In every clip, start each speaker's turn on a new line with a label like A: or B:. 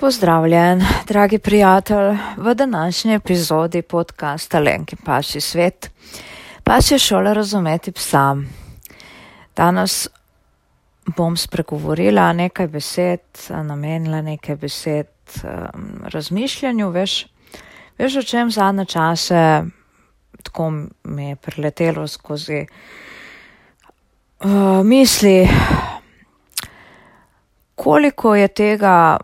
A: Pozdravljen, dragi prijatelj, v današnji epizodi podcasta Lenki Paši svet. Paš je šola razumeti psa. Danes bom spregovorila nekaj besed, namenila nekaj besed um, razmišljanju, veš, veš o čem zadnje čase, tako mi je preletelo skozi uh, misli, koliko je tega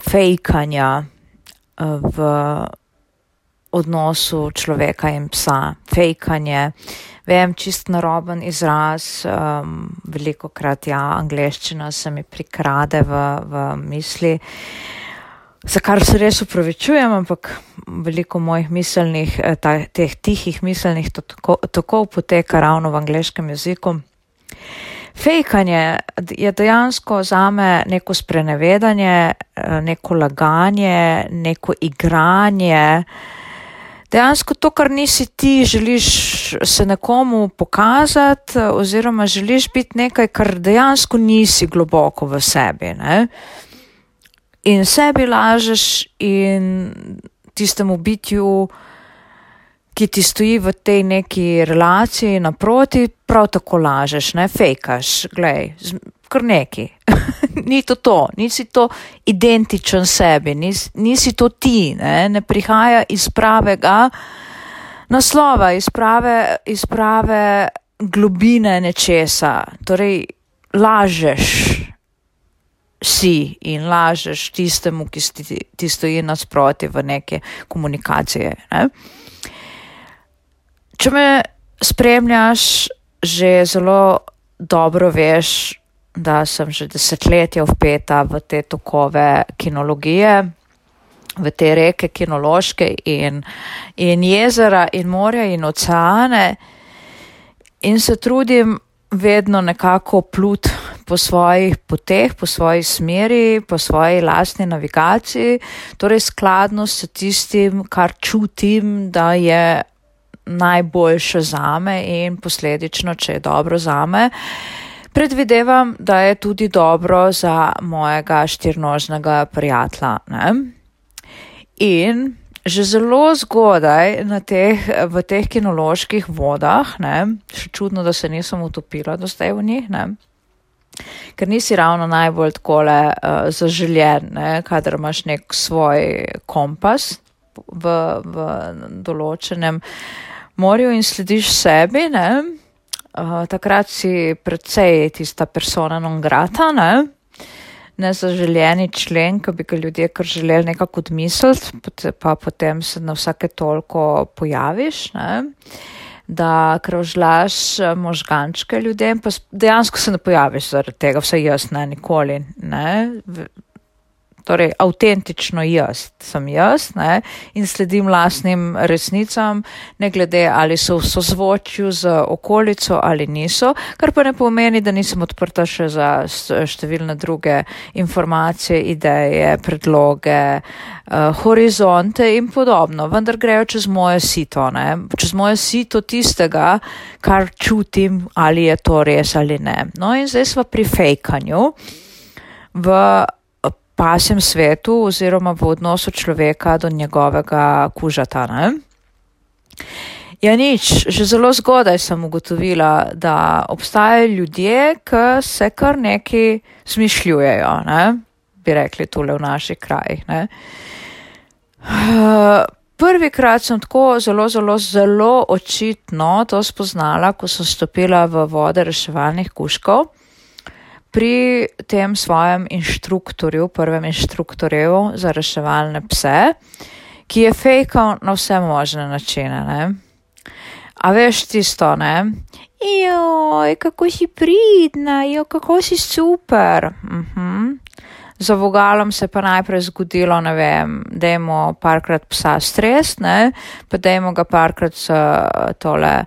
A: fejkanja eh, v odnosu človeka in psa. Fejkanje, vem, čist naroben izraz, um, veliko krat ja, angleščina se mi prikrade v, v misli, za kar se res upravičujem, ampak veliko mojih miselnih, eh, ta, teh tihih miselnih to tako, tako poteka ravno v angleškem jeziku. Fejkanje je dejansko zame neko sprenevedanje, eh, neko laganje, neko igranje. Dejansko to, kar nisi ti, želiš se nekomu pokazati oziroma želiš biti nekaj, kar dejansko nisi globoko v sebi. Ne? In sebi lažeš in tistemu bitju, ki ti stoji v tej neki relaciji naproti, prav tako lažeš, ne fejkaš, glej, kar neki. ni to to, nisi to identičen sebi, nis, nisi to ti, ne, ne prihaja iz pravega naslova, iz prave, iz prave globine nečesa. Torej, lažeš si in lažeš tistemu, ki ti, ti stoji nasproti v neke komunikacije. Ne. Če me spremljaš, že zelo dobro veš, da sem že desetletja vpeta v te tokove kinologije, v te reke kinološke in, in jezera in morja in oceane. In se trudim vedno nekako plut po svojih poteh, po svoji smeri, po svoji lastni navigaciji, torej skladno s tistim, kar čutim, da je najboljše zame in posledično, če je dobro zame, predvidevam, da je tudi dobro za mojega štirnožnega prijatelja. Ne? In že zelo zgodaj teh, v teh kinoloških vodah, ne? še čudno, da se nisem utopila do zdaj v njih, ne? ker nisi ravno najbolj takole uh, zaželjen, ne? kadar imaš nek svoj kompas v, v določenem uh, morju in slediš sebi, ne? Uh, takrat si predvsej tista persona non grata, ne? nezaželjeni člen, ki bi ga ljudje kar želeli nekako odmisliti, pa potem se na vsake toliko pojaviš, ne? da krožlaš eh, možgančke ljudem, pa dejansko se ne pojaviš zaradi tega, vse jaz ne, nikoli, ne? Torej avtentično jaz, sem jaz ne, in sledim lastnim resnicam, ne glede ali so v sozvočju z okolico ali niso, kar pa ne pomeni, da nisem odprta še za številne druge informacije, ideje, predloge, uh, horizonte in podobno, vendar grejo čez moje sito, ne, čez moje sito tistega, kar čutim, ali je to res ali ne. No in zdaj smo pri fejkanju. V pasjem svetu oziroma v odnosu človeka do njegovega kužata. Ne? Ja, nič, že zelo zgodaj sem ugotovila, da obstajajo ljudje, ki se kar neki zmišljujejo, ne? bi rekli tule v naših krajih. Ne? Prvikrat sem tako zelo, zelo, zelo očitno to spoznala, ko sem stopila v vode reševalnih kuškov pri tem svojem inštruktorju, prvem inštruktorju za reševalne pse, ki je fejkal na vse možne načine. Ne? A veš tisto, ne? Joj, kako si pridna, jo, kako si super. Uh mhm. -huh. Za vogalom se pa najprej zgodilo, ne vem, da imamo parkrat psa stres, ne, pa da imamo ga parkrat s tole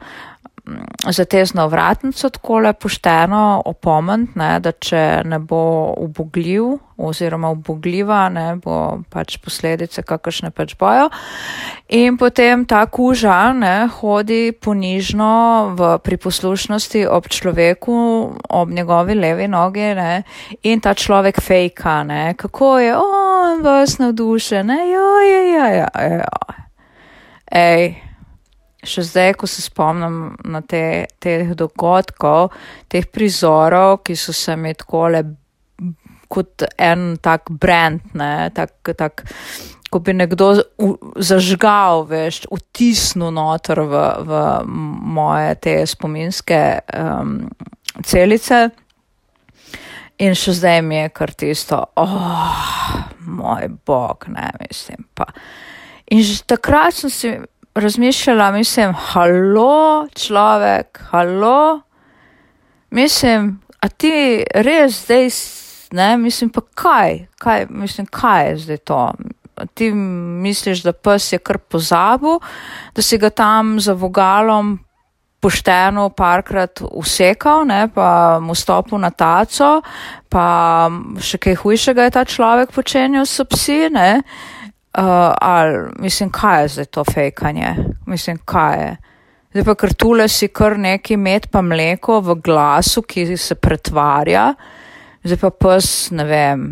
A: za tezno vratnico tako le pošteno opomant, ne, da če ne bo ubogljiv oziroma ubogljiva, ne, bo pač posledice kakršne pač bojo. In potem ta kuža ne, hodi ponižno v priposlušnosti ob človeku, ob njegovi levi nogi ne, in ta človek fejka, ne, kako je, on vas navdušen, ja, ja, ja, ja, ja. Ej, še zdaj, ko se spomnim na te, teh dogodkov, teh prizorov, ki so se mi takole kot en tak brand, ne, tak, tak, ko bi nekdo zažgal, veš, vtisnil noter v, v moje te spominske um, celice. In še zdaj mi je kar tisto, oh, moj bog, ne mislim pa. In že takrat sem si razmišljala, mislim, halo, človek, halo, mislim, a ti res zdaj, ne, mislim, pa kaj, kaj, mislim, kaj je zdaj to? Ti misliš, da pes je kar pozabil, da si ga tam za vogalom pošteno parkrat usekal, ne, pa mu stopil na taco, pa še kaj hujšega je ta človek počenjal s psi, ne. Uh, ali, mislim, kaj je zdaj to fejkanje? Mislim, kaj je? Zdaj pa ker tule si kar neki med pa mleko v glasu, ki se pretvarja, zdaj pa pes, ne vem,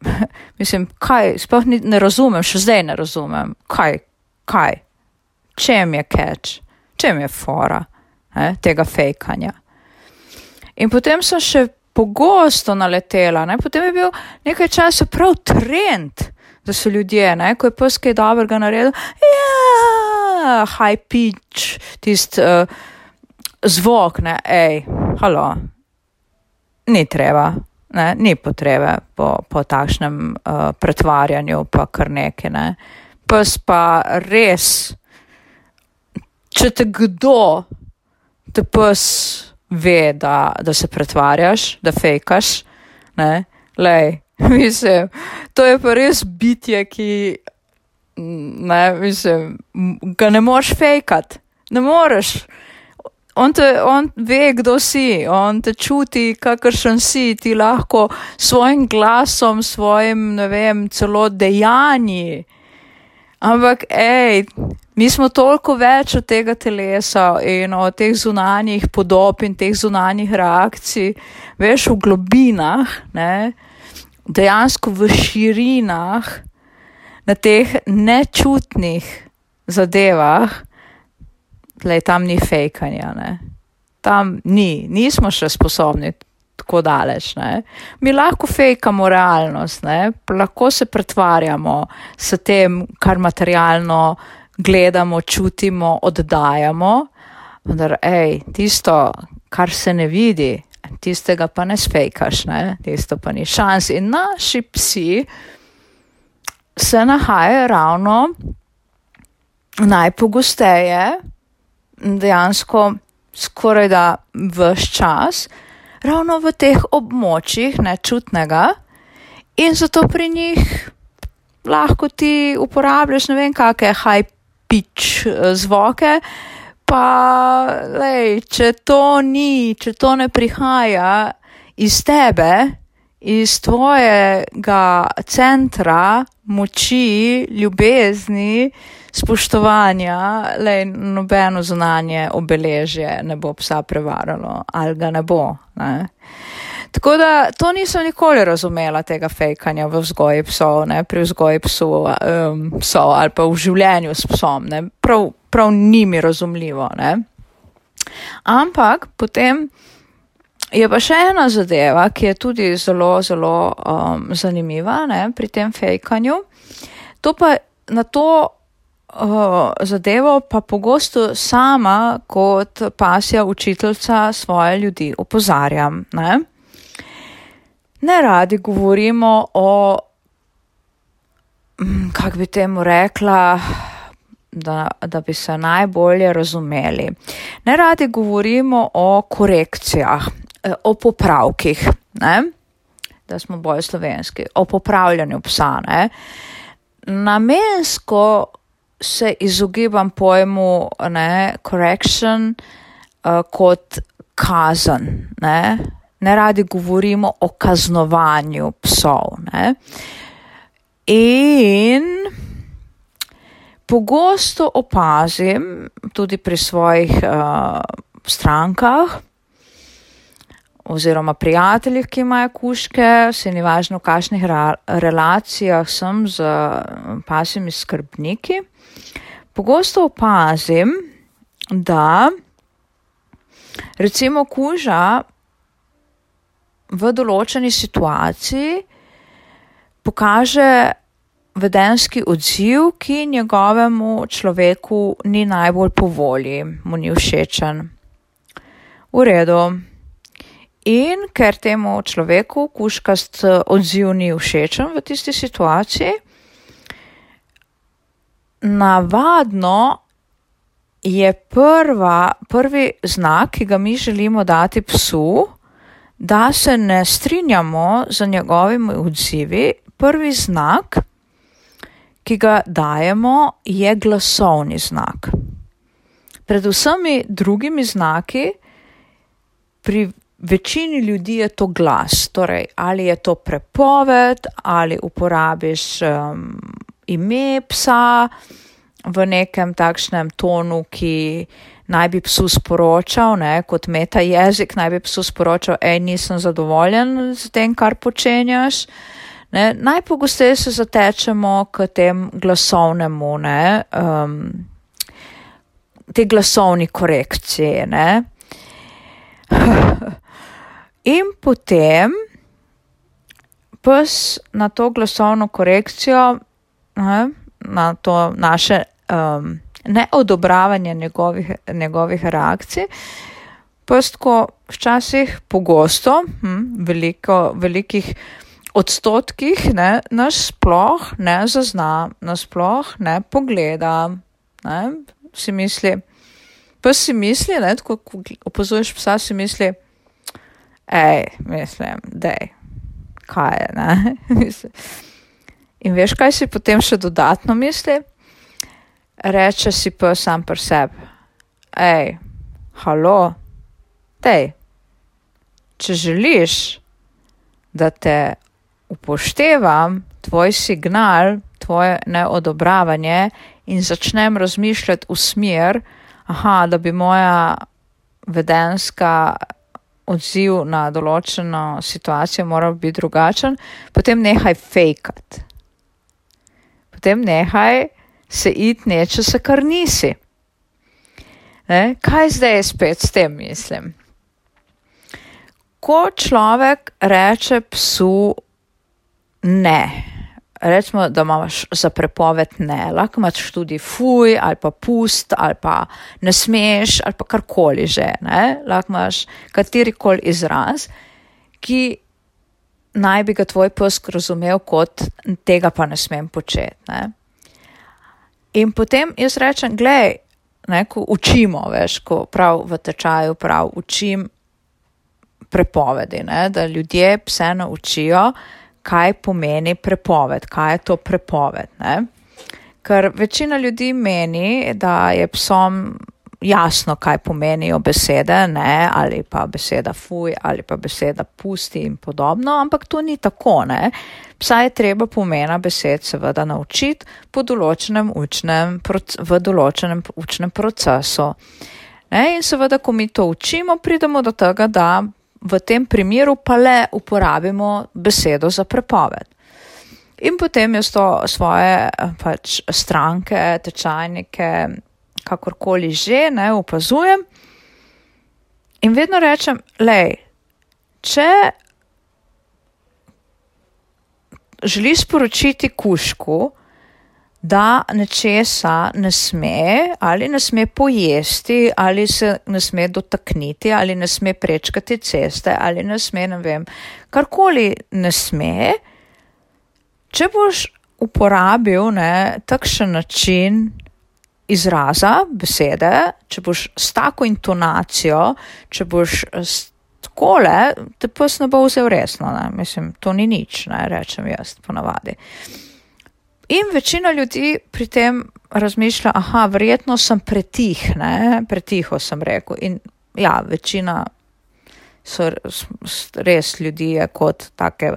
A: mislim, kaj, sploh ni, ne razumem, še zdaj ne razumem, kaj, kaj, čem je catch, čem je fora ne, tega fejkanja. In potem sem še pogosto naletela, ne, potem je bil nekaj časa prav trend, da so ljudje, ne, ko je pes kaj dobrega naredil, ja, high pitch, tist uh, zvok, ne, ej, halo, ni treba. Ne, ni potrebe po, po takšnem uh, pretvarjanju, pa kar nekaj. Ne. Pes pa res, če te kdo te pes ve, da, da se pretvarjaš, da fejkaš, ne, lej, mislim, to je pa res bitje, ki, ne, mislim, ga ne moreš fejkat, ne moreš. On, te, on ve, kdo si, on te čuti, kakršen si, ti lahko svojim glasom, svojim, ne vem, celo dejanji. Ampak, hej, mi smo toliko več od tega telesa in od teh zunanjih podob in teh zunanjih reakcij, veš, v globinah, ne, dejansko v širinah, na teh nečutnih zadevah, tleh tam ni fejkanja, ne. Tam ni, nismo še sposobni tako daleč. Ne. Mi lahko fejkamo realnost, ne. lahko se pretvarjamo s tem, kar materialno gledamo, čutimo, oddajamo, vendar, hej, tisto, kar se ne vidi, tistega pa ne spejkaš, ne? tisto pa ni šans. In naši psi se nahajajo ravno najpogosteje, dejansko skoraj da vse čas, ravno v teh območjih nečutnega in zato pri njih lahko ti uporabljaš ne vem kakšne hype pič eh, zvoke. Pa, lej, če to ni, če to ne prihaja iz tebe, iz tvojega centra moči, ljubezni, spoštovanja, lej, nobeno zunanje obeležje ne bo psa prevaralo ali ga ne bo. Ne. Tako da to nisem nikoli razumela tega fejkanja v vzgoji psov, ne, pri vzgoji psu, um, psov ali pa v življenju s psom, ne, prav, prav ni mi razumljivo, ne. Ampak potem je pa še ena zadeva, ki je tudi zelo, zelo um, zanimiva, ne, pri tem fejkanju. To pa na to uh, zadevo pa pogosto sama kot pasja učiteljica svoje ljudi opozarjam, ne ne radi govorimo o, mm, kako bi temu rekla, da, da bi se najbolje razumeli. Ne radi govorimo o korekcijah, eh, o popravkih, ne? da smo bolj slovenski, o popravljanju psa. Ne? Namensko se izogibam pojmu ne, correction uh, kot kazen. Ne? ne radi govorimo o kaznovanju psov. Ne? In pogosto opazim tudi pri svojih uh, strankah, oziroma prijateljih, ki imajo kuške, se ni važno, v kakšnih relacijah sem z pasimi skrbniki. Pogosto opazim, da recimo kuža v določeni situaciji pokaže vedenski odziv, ki njegovemu človeku ni najbolj po volji, mu ni všečen. V redu. In ker temu človeku kuškast odziv ni všečen v tisti situaciji, navadno je prva, prvi znak, ki ga mi želimo dati psu, da se ne strinjamo z njegovimi odzivi. Prvi znak, ki ga dajemo, je glasovni znak. Pred vsemi drugimi znaki, pri večini ljudi je to glas, torej ali je to prepoved, ali uporabiš um, ime psa v nekem takšnem tonu, ki naj bi psu sporočal, ne, kot meta jezik, naj bi psu sporočal, hej, nisem zadovoljen z tem, kar počenjaš. Ne, najpogosteje se zatečemo k tem glasovnemu, ne, um, te glasovni korekcije. Ne. In potem pes na to glasovno korekcijo ne, na to naše um, neodobravanje njegovih, njegovih reakcij. Pustko včasih pogosto, hm, veliko, velikih odstotkih, ne, nas sploh ne zazna, nas sploh ne pogleda, ne, si misli, pa si misli, ne, ko opozuješ psa, si misli, hej, mislim, dej, kaj je, ne. In veš, kaj si potem še dodatno misli? Reče si pa sam pri sebi, hej, halo, tej, če želiš, da te upoštevam, tvoj signal, tvoje neodobravanje in začnem razmišljati v smer, aha, da bi moja vedenska odziv na določeno situacijo moral biti drugačen, potem nehaj fejkat potem nehaj se iti nečesa, kar nisi. Ne? Kaj zdaj je spet s tem, mislim? Ko človek reče psu ne, recimo, da imaš za prepoved ne, lahko imaš tudi fuj ali pa pust ali pa ne smeš ali pa karkoli že, ne? lahko imaš katerikoli izraz, ki naj bi ga tvoj pes razumel kot tega pa ne smem početi. Ne? In potem jaz rečem, gledaj, ne, ko učimo, veš, ko prav v tečaju prav učim prepovedi, ne, da ljudje pse naučijo, kaj pomeni prepoved, kaj je to prepoved. Ne. Ker večina ljudi meni, da je psom jasno, kaj pomenijo besede, ne, ali pa beseda fuj, ali pa beseda pusti in podobno, ampak to ni tako, ne. Psa je treba pomena besed seveda naučiti po določenem učnem, v določenem učnem procesu. Ne, in seveda, ko mi to učimo, pridemo do tega, da v tem primeru pa le uporabimo besedo za prepoved. In potem jaz to svoje pač stranke, tečajnike, kakorkoli že, ne opazujem. In vedno rečem, lej, če želiš sporočiti kušku, da nečesa ne sme ali ne sme pojesti ali se ne sme dotakniti ali ne sme prečkati ceste ali ne sme, ne vem, karkoli ne sme, če boš uporabil ne, takšen način, izraza, besede, če boš s tako intonacijo, če boš takole, te pes ne bo vzel resno, ne? mislim, to ni nič, ne rečem jaz ponavadi. In večina ljudi pri tem razmišlja, aha, verjetno sem pretih, ne, pretiho sem rekel. In ja, večina so res ljudi kot take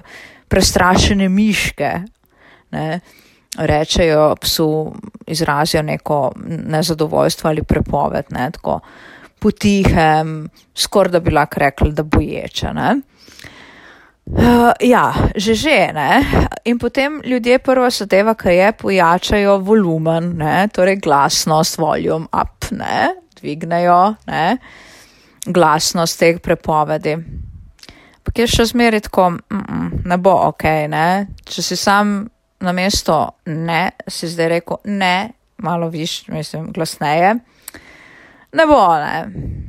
A: prestrašene miške, ne rečejo psu, izrazijo neko nezadovoljstvo ali prepoved. Ne, tako. potihem, skoraj da bi lahko rekli, da boječe. Ne? Uh, ja, že že, ne. In potem ljudje prva zadeva, ki je, pojačajo volumen, ne, torej glasnost, volume up, ne, dvignejo, ne, glasnost teh prepovedi. Pa je še zmeraj tako, mm -mm, ne bo ok, ne. Če si sam na mesto ne, si zdaj rekel ne, malo viš, mislim, glasneje, ne bo, ne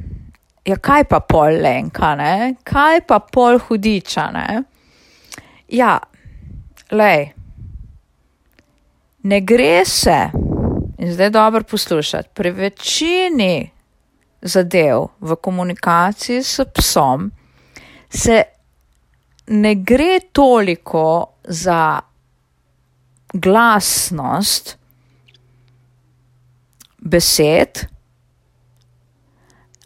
A: ja, kaj pa pol lenka, ne? kaj pa pol hudiča. Ne? Ja, lej, ne gre se, in zdaj dobro poslušati, pri večini zadev v komunikaciji s psom se ne gre toliko za glasnost besed,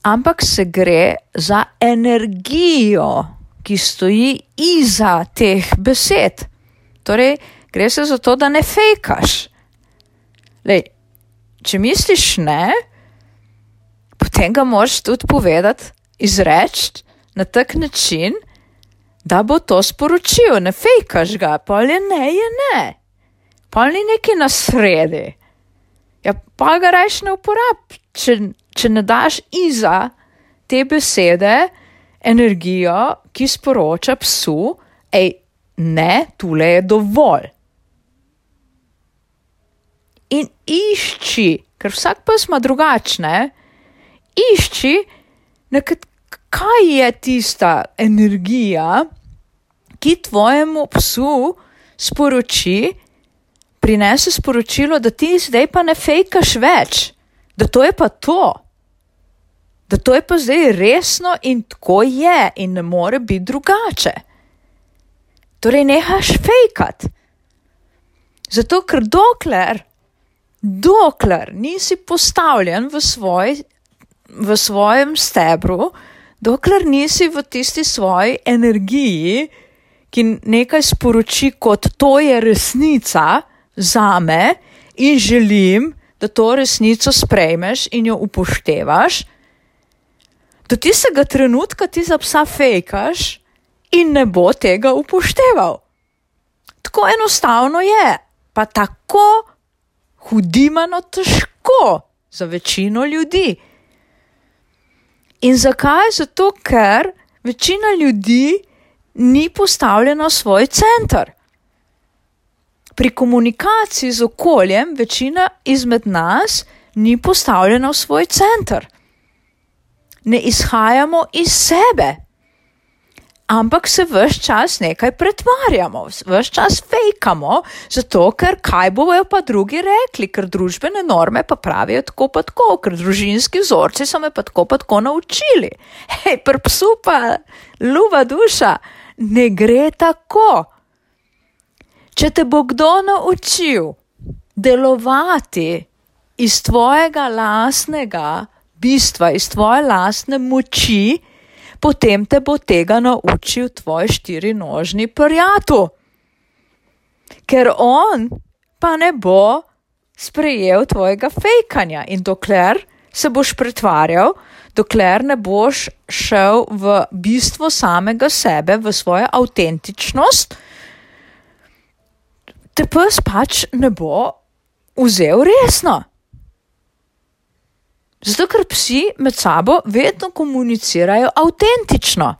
A: ampak se gre za energijo, ki stoji iza teh besed. Torej, gre se za to, da ne fejkaš. Lej, če misliš ne, potem ga moraš tudi povedati, izreči na tak način, da bo to sporočil. Ne fejkaš ga, pa je ne, je ne. Pa ni neki na sredi. Ja, pa ga rajš ne uporabi, če, če ne daš iza te besede energijo, ki sporoča psu, hej, ne, tule je dovolj. In išči, ker vsak pes ima drugačne, išči, nekaj, kaj je tista energija, ki tvojemu psu sporoči, prinese sporočilo, da ti zdaj pa ne fejkaš več, da to je pa to, da to je pa zdaj resno in tako je in ne more biti drugače. Torej, nehaš fejkat. Zato, ker dokler, dokler nisi postavljen v, svoj, v svojem stebru, dokler nisi v tisti svoji energiji, ki nekaj sporoči kot to je resnica, za me in želim, da to resnico sprejmeš in jo upoštevaš, do tistega trenutka ti za psa fejkaš in ne bo tega upošteval. Tako enostavno je, pa tako hudimano težko za večino ljudi. In zakaj? Zato, ker večina ljudi ni postavljena v svoj center pri komunikaciji z okoljem večina izmed nas ni postavljena v svoj center. Ne izhajamo iz sebe, ampak se vse čas nekaj pretvarjamo, vse čas fejkamo, zato ker kaj bojo pa drugi rekli, ker družbene norme pa pravijo tako pa tako, ker družinski vzorci so me pa tako pa tako naučili. Hej, pri psu pa ljuba duša, ne gre tako. Če te bo kdo naučil delovati iz tvojega lastnega bistva, iz tvoje lastne moči, potem te bo tega naučil tvoj štirinožni prijatelj. Ker on pa ne bo sprejel tvojega fejkanja in dokler se boš pretvarjal, dokler ne boš šel v bistvo samega sebe, v svojo avtentičnost, te pes pač ne bo vzel resno. Zato, ker psi med sabo vedno komunicirajo avtentično.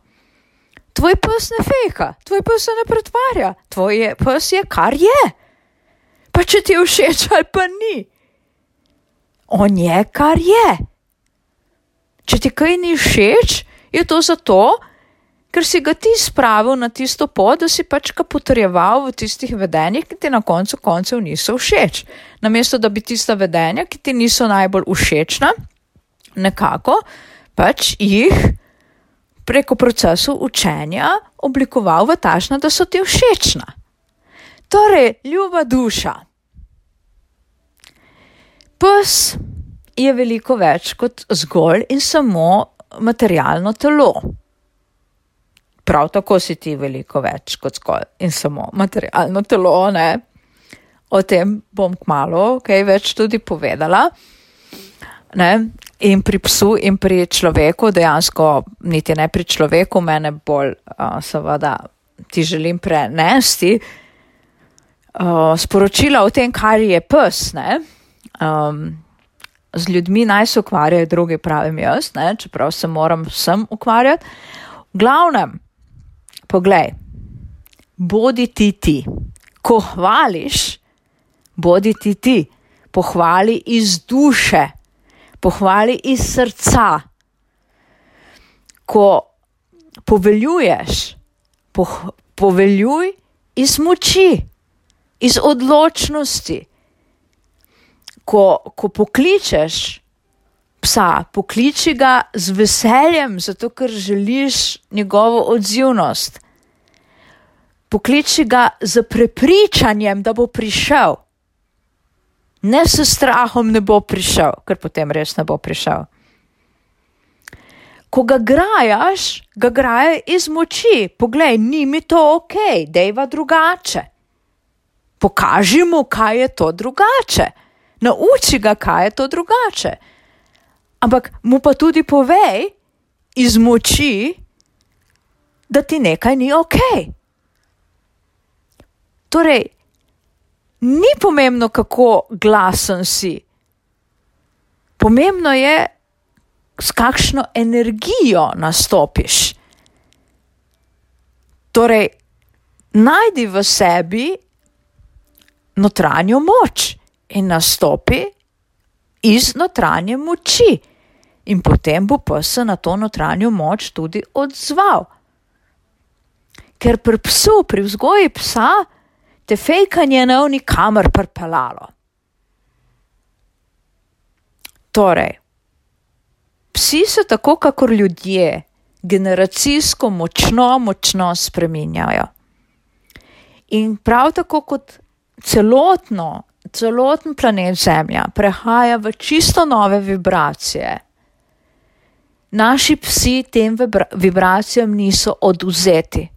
A: Tvoj pes ne fejka, tvoj pes se ne pretvarja, tvoj pes je kar je. Pa če ti je všeč ali pa ni. On je kar je. Če ti kaj ni všeč, je to zato, ker si ga ti spravil na tisto pot, da si pač ga potrjeval v tistih vedenjih, ki ti na koncu koncev niso všeč. Namesto da bi tista vedenja, ki ti niso najbolj všečna, nekako pač jih preko procesu učenja oblikoval v tašna, da so ti všečna. Torej, ljuba duša. Pes je veliko več kot zgolj in samo materialno telo prav tako si ti veliko več kot zgolj in samo materialno telo. Ne? O tem bom kmalo kaj več tudi povedala. Ne? In pri psu in pri človeku, dejansko niti ne pri človeku, mene bolj, uh, seveda, ti želim prenesti uh, sporočila o tem, kar je pes. Um, z ljudmi naj se ukvarjajo drugi, pravim jaz, ne? čeprav se moram vsem ukvarjati. V glavnem, poglej, bodi ti ti. Ko hvališ, bodi ti ti. Pohvali iz duše pohvali iz srca. Ko poveljuješ, poh, poveljuj iz moči, iz odločnosti. Ko, ko pokličeš psa, pokliči ga z veseljem, zato ker želiš njegovo odzivnost. Pokliči ga z prepričanjem, da bo prišel ne s strahom ne bo prišel, ker potem res ne bo prišel. Ko ga grajaš, ga graje iz moči. Poglej, ni mi to ok, dejva drugače. Pokaži mu, kaj je to drugače. Nauči ga, kaj je to drugače. Ampak mu pa tudi povej iz moči, da ti nekaj ni ok. Torej, ni pomembno, kako glasen si. Pomembno je, s kakšno energijo nastopiš. Torej, najdi v sebi notranjo moč in nastopi iz notranje moči, in potem bo pa se na to notranjo moč tudi odzval. Ker pri psu, pri vzgoji psa, te fejkanje ne bo nikamor pripeljalo. Torej, psi se tako, kakor ljudje, generacijsko močno, močno spreminjajo. In prav tako kot celotno, celoten planet Zemlja prehaja v čisto nove vibracije, naši psi tem vibracijam niso oduzeti.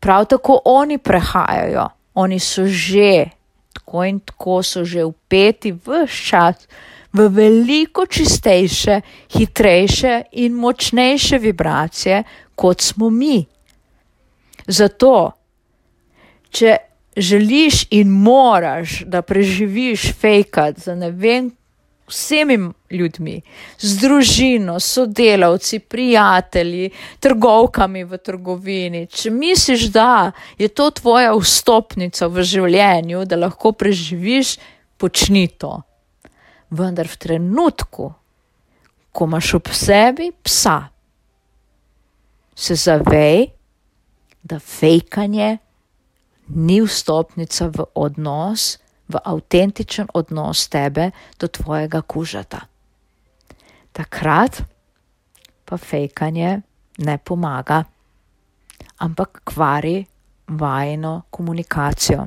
A: Prav tako oni prehajajo oni so že, tako in tako so že upeti v čas, v veliko čistejše, hitrejše in močnejše vibracije, kot smo mi. Zato, če želiš in moraš, da preživiš fejkat za ne vem vsemi ljudmi, z družino, sodelavci, prijatelji, trgovkami v trgovini. Če misliš, da je to tvoja vstopnica v življenju, da lahko preživiš, počni to. Vendar v trenutku, ko imaš ob sebi psa, se zavej, da fejkanje ni vstopnica v odnos, v avtentičen odnos tebe do tvojega kužata. Takrat pa fejkanje ne pomaga, ampak kvari vajno komunikacijo.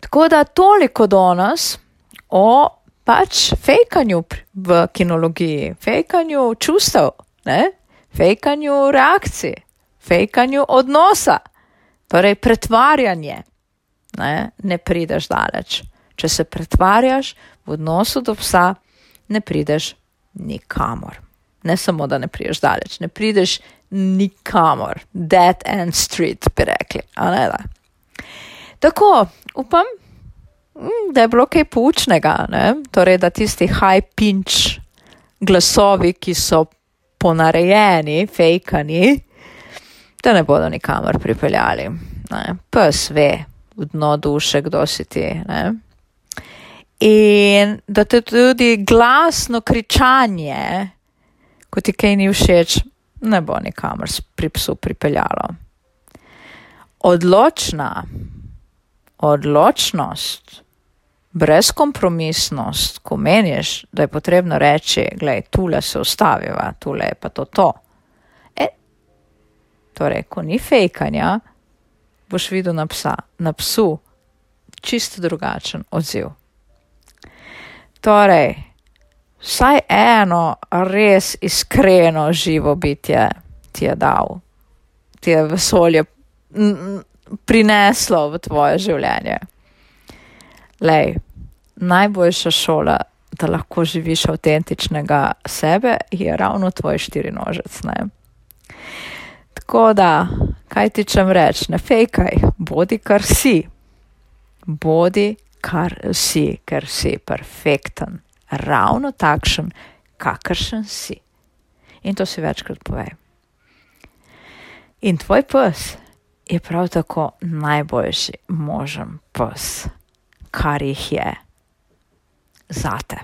A: Tako da toliko do nas o pač fejkanju v kinologiji, fejkanju čustev, ne? fejkanju reakcij, fejkanju odnosa, torej pretvarjanje ne, ne prideš daleč. Če se pretvarjaš v odnosu do psa, ne prideš nikamor. Ne samo, da ne prideš daleč, ne prideš nikamor. Dead end street, bi rekli. Da? Tako, upam, mm, da je bilo kaj poučnega, ne? torej da tisti high pinch glasovi, ki so ponarejeni, fejkani, da ne bodo nikamor pripeljali. Ne? Pes ve, v dno duše, kdo si ti. Ne? In da te tudi glasno kričanje, ko ti kaj ni všeč, ne bo nikamor pri psu pripeljalo. Odločna, odločnost, brezkompromisnost, ko meniš, da je potrebno reči, gledaj, tule se ustaviva, tule je pa to to. E, torej, ko ni fejkanja, boš videl na, psa, na psu čisto drugačen odziv. Torej, vsaj eno res iskreno živo bitje ti je dal, ti je vesolje prineslo v tvoje življenje. Lej, najboljša šola da lahko živiš avtentičnega sebe, je ravno tvoj štirinožec. Ne? Tako da, kaj ti čem reči, ne fejkaj, bodi kar si. Bodi kar si, ker si perfekten, ravno takšen, kakršen si. In to si večkrat povej. In tvoj pes je prav tako najboljši možen pes, kar jih je zate.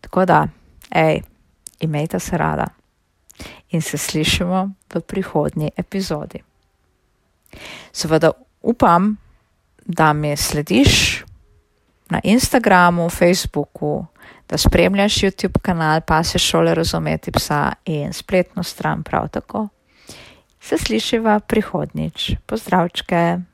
A: Tako da, hej, imejte se rada in se slišimo v prihodnji epizodi. Seveda upam, da mi slediš na Instagramu, Facebooku, da spremljaš YouTube kanal Pase šole razumeti psa in spletno stran prav tako. Se slišiva prihodnič. Pozdravčke!